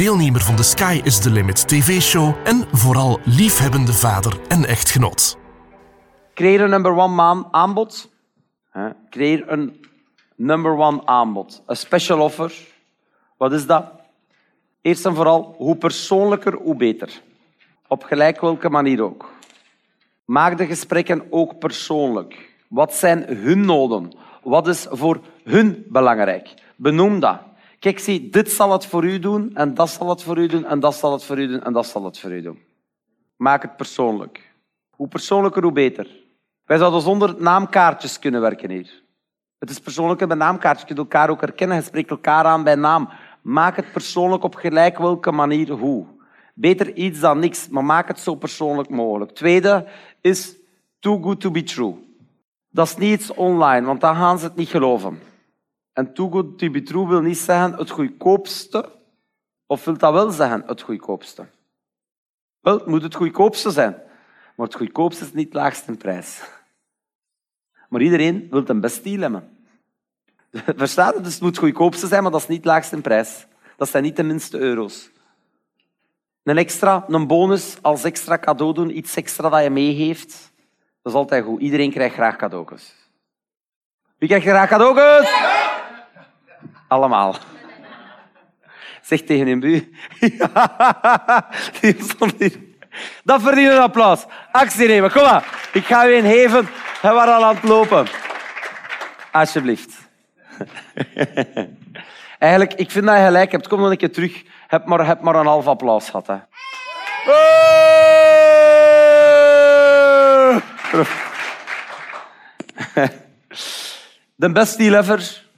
deelnemer van de Sky is the Limit TV-show en vooral liefhebbende vader en echtgenoot. Creëer een number one aanbod. Creëer een number one aanbod. Een special offer. Wat is dat? Eerst en vooral, hoe persoonlijker, hoe beter. Op gelijk welke manier ook. Maak de gesprekken ook persoonlijk. Wat zijn hun noden? Wat is voor hun belangrijk? Benoem dat. Kijk, zie, dit zal het voor u doen, en dat zal het voor u doen, en dat zal het voor u doen, en dat zal het voor u doen. Maak het persoonlijk. Hoe persoonlijker, hoe beter. Wij zouden zonder naamkaartjes kunnen werken hier. Het is persoonlijker bij naamkaartjes. Je kunt elkaar ook herkennen, je spreekt elkaar aan bij naam. Maak het persoonlijk op gelijk welke manier hoe. Beter iets dan niks, maar maak het zo persoonlijk mogelijk. Tweede is too good to be true. Dat is niet iets online, want dan gaan ze het niet geloven. En too good to be true wil niet zeggen het goedkoopste, of wil dat wel zeggen het goedkoopste? Wel, het moet het goedkoopste zijn, maar het goedkoopste is niet het laagste prijs. Maar iedereen wil een best deal hebben. Verstaat het? Dus het moet het goedkoopste zijn, maar dat is niet het laagste prijs. Dat zijn niet de minste euro's. Een extra, een bonus als extra cadeau doen, iets extra dat je meegeeft, dat is altijd goed. Iedereen krijgt graag cadeautjes. Wie krijgt graag cadeautjes? Allemaal. Zeg tegen een buur. Die stond hier. Dat verdient een applaus. Actie nemen, kom maar. Ik ga u een geven. Hij was al aan het lopen. Alsjeblieft. Eigenlijk, ik vind dat je gelijk hebt. Kom dan een keer terug. Heb maar, heb maar een half applaus gehad. Hè. De beste deal ever.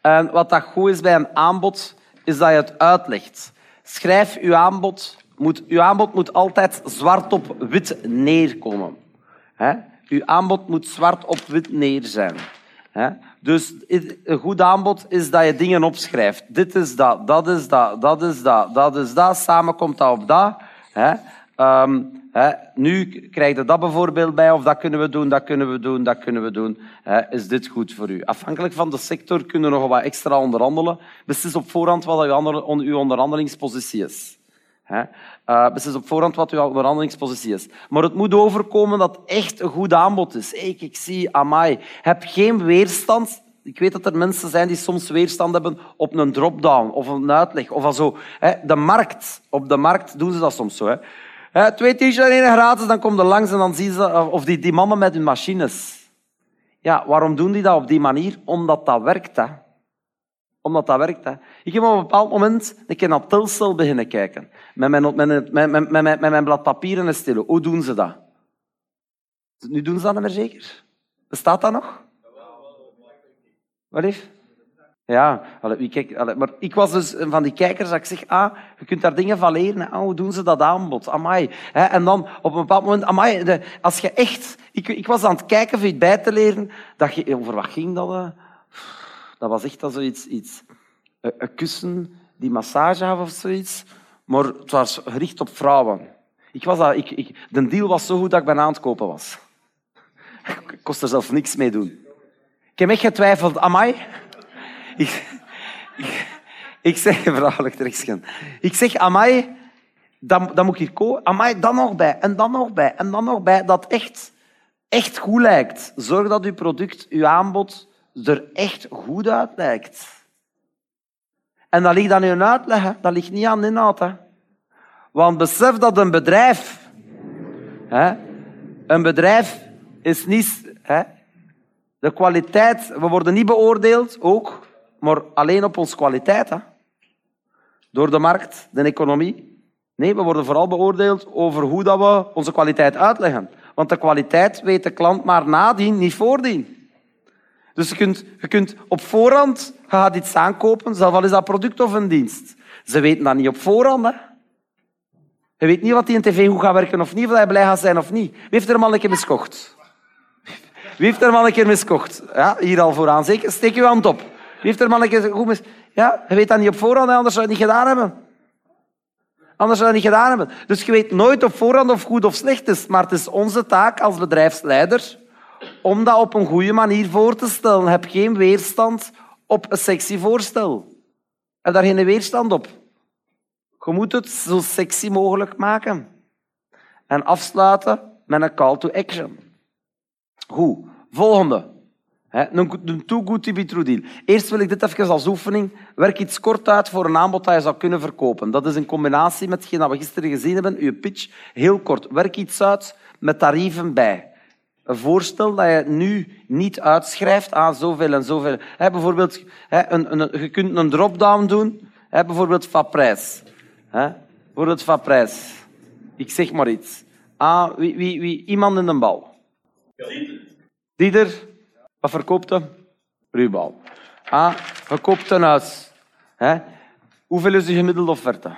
En wat dat goed is bij een aanbod, is dat je het uitlegt. Schrijf uw aanbod. Moet, uw aanbod moet altijd zwart op wit neerkomen. Uw aanbod moet zwart op wit neer zijn. Dus een goed aanbod is dat je dingen opschrijft. Dit is dat, dat is dat, dat is dat, dat is dat. Samen komt dat op dat. Um, nu krijg je dat bijvoorbeeld bij, of dat kunnen we doen, dat kunnen we doen, dat kunnen we doen. is dit goed voor u? Afhankelijk van de sector kunnen we nog wat extra onderhandelen. Beslis op voorhand wat uw onderhandelingspositie is. Uh, beslis op voorhand wat uw onderhandelingspositie is. Maar het moet overkomen dat echt een goed aanbod is. Ik, ik zie, amai, heb geen weerstand. Ik weet dat er mensen zijn die soms weerstand hebben op een drop-down of een uitleg. Of zo. De markt, op de markt doen ze dat soms zo. Twee t-shirts en één gratis, dan komen er langs en dan zien ze... Of die, die mannen met hun machines. Ja, waarom doen die dat op die manier? Omdat dat werkt, hè omdat dat werkt. Hè. Ik heb op een bepaald moment een keer naar Telsel beginnen kijken. Met mijn, met, met, met, met, met mijn blad papier en een. Hoe doen ze dat? Nu doen ze dat niet meer zeker. Bestaat dat nog? Wat is? Ja, maar ik was dus van die kijkers dat ik zeg, ah, je kunt daar dingen van leren. Ah, hoe doen ze dat aanbod? Amai. En dan op een bepaald moment, amai, als je echt... Ik, ik was aan het kijken of iets bij te leren. Dat je, over wat ging dat? Dat was echt zoiets, iets, een kussen die massage of zoiets. Maar het was gericht op vrouwen. Ik was dat, ik, ik, de deal was zo goed dat ik bijna aan het kopen was. Ik kost er zelf niks mee doen. Ik heb echt getwijfeld. Amai. Ik, ik, ik zeg, vrouwelijk. Ik zeg, amai, dan, dan moet ik hier komen. Amai, dan nog bij. En dan nog bij. En dan nog bij. Dat echt, echt goed lijkt. Zorg dat uw product, uw aanbod er echt goed uit lijkt. En dat ligt aan uw uitleg, dat ligt niet aan de inhoud. Want besef dat een bedrijf, hè, een bedrijf is niet, hè, de kwaliteit, we worden niet beoordeeld, ook, maar alleen op onze kwaliteit. Hè. Door de markt, de economie. Nee, we worden vooral beoordeeld over hoe dat we onze kwaliteit uitleggen. Want de kwaliteit weet de klant maar nadien, niet voordien. Dus je kunt, je kunt op voorhand je iets aankopen, zelfs al is dat product of een dienst. Ze weten dat niet op voorhand. Hè? Je weet niet wat die in tv goed gaat werken of niet, of je blij gaat zijn of niet. Wie heeft er een keer miskocht? Wie heeft er een keer miskocht? Ja, hier al vooraan. Zeker, steek je hand op. Wie heeft er keer goed. Ja, je weet dat niet op voorhand, anders zou je het niet gedaan hebben. Anders zou je niet gedaan hebben. Dus je weet nooit op voorhand of goed of slecht is. Maar het is onze taak als bedrijfsleider om dat op een goede manier voor te stellen. Heb geen weerstand op een sexy voorstel. Heb daar geen weerstand op. Je moet het zo sexy mogelijk maken. En afsluiten met een call to action. Goed. Volgende. Een too good to be true deal. Eerst wil ik dit even als oefening. Werk iets kort uit voor een aanbod dat je zou kunnen verkopen. Dat is in combinatie met hetgeen dat we gisteren gezien hebben, je pitch. Heel kort. Werk iets uit met tarieven bij. Een voorstel dat je nu niet uitschrijft aan zoveel en zoveel. bijvoorbeeld, een, een, je kunt een drop-down doen. bijvoorbeeld van prijs. Bijvoorbeeld van prijs. Ik zeg maar iets. Ah, wie, wie, wie, iemand in de bal. Dieter. Wat verkoopt hij? Ruwbal. Ah, verkoopt een huis. Hoeveel is de gemiddelde offerte?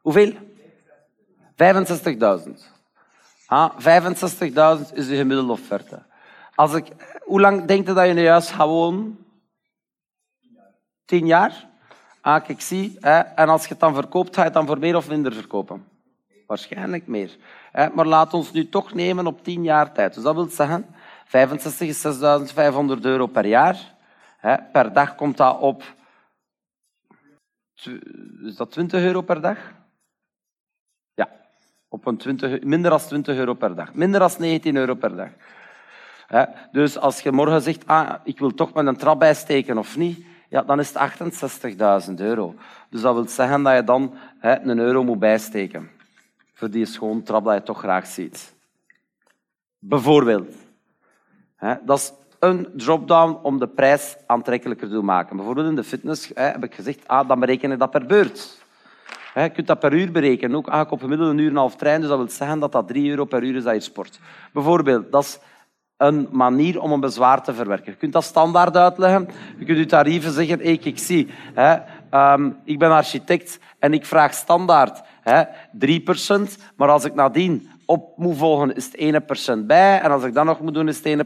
Hoeveel? 65.000. Ah, 65.000 is de gemiddelde offerte. Als ik, hoe lang denk je dat je in je huis gaat wonen? Tien jaar? Ah, ik zie. Hè. En als je het dan verkoopt, ga je het dan voor meer of minder verkopen? Waarschijnlijk meer. Hè. Maar laat ons nu toch nemen op tien jaar tijd. Dus dat wil zeggen, 65 is 6.500 euro per jaar. Per dag komt dat op... Is dat 20 euro per dag? Op een 20, minder dan 20 euro per dag. Minder dan 19 euro per dag. Dus als je morgen zegt, ah, ik wil toch met een trap bijsteken of niet, ja, dan is het 68.000 euro. Dus dat wil zeggen dat je dan hè, een euro moet bijsteken. Voor die schoon trap dat je toch graag ziet. Bijvoorbeeld. Dat is een drop-down om de prijs aantrekkelijker te maken. Bijvoorbeeld in de fitness heb ik gezegd, ah, dan bereken ik dat per beurt. Je kunt dat per uur berekenen. Ook eigenlijk op gemiddeld een uur en half trein. Dus dat wil zeggen dat dat 3 euro per uur is dat je sport. Bijvoorbeeld, dat is een manier om een bezwaar te verwerken. Je kunt dat standaard uitleggen. Je kunt je tarieven zeggen, ik zie, hè, um, ik ben architect en ik vraag standaard hè, 3%, maar als ik nadien op moet volgen, is het 1% bij. En als ik dat nog moet doen, is het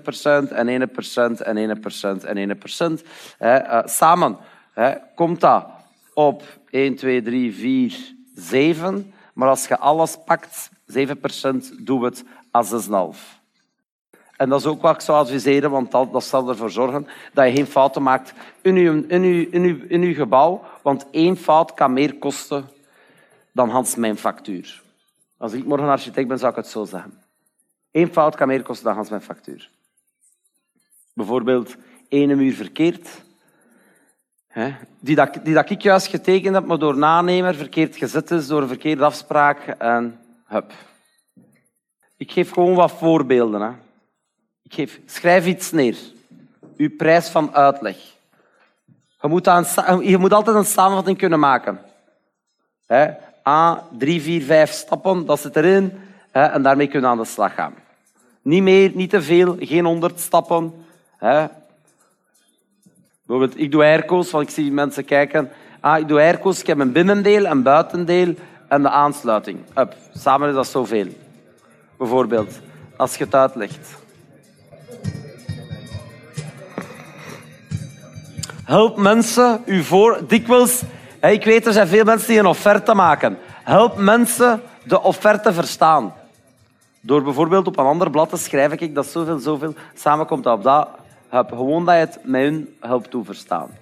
1% en 1% en 1% en 1%. Hè, uh, samen hè, komt dat op 1, 2, 3, 4, 7. Maar als je alles pakt, 7% doe het als 6,5. En dat is ook wat ik zou adviseren, want dat, zal ervoor zorgen dat je geen fouten maakt in je, in, je, in, je, in je gebouw. Want één fout kan meer kosten dan Hans mijn factuur. Als ik morgen architect ben, zou ik het zo zeggen. Eén fout kan meer kosten dan Hans mijn factuur. Bijvoorbeeld, één muur verkeerd die, dat, die dat ik juist getekend heb, maar door nanemer verkeerd gezet is, door een verkeerde afspraak en hup. Ik geef gewoon wat voorbeelden. Hè. Ik geef, schrijf iets neer. Uw prijs van uitleg. Je moet, je moet altijd een samenvatting kunnen maken. A, drie, vier, vijf stappen, dat zit erin. En daarmee kunnen we aan de slag gaan. Niet meer, niet te veel, geen honderd stappen. Bijvoorbeeld, ik doe airco's, want ik zie mensen kijken. Ah, ik doe airco's, ik heb een binnendeel, een buitendeel en de aansluiting. Up. Samen is dat zoveel. Bijvoorbeeld, als je het uitlegt. Help mensen u voor. Dikwijls, ik weet, er zijn veel mensen die een offerte maken. Help mensen de offerte verstaan. Door bijvoorbeeld op een ander blad te schrijven, ik dat zoveel, zoveel, samen komt dat op dat heb. Gewoon dat je het met hun helpt toeverstaan.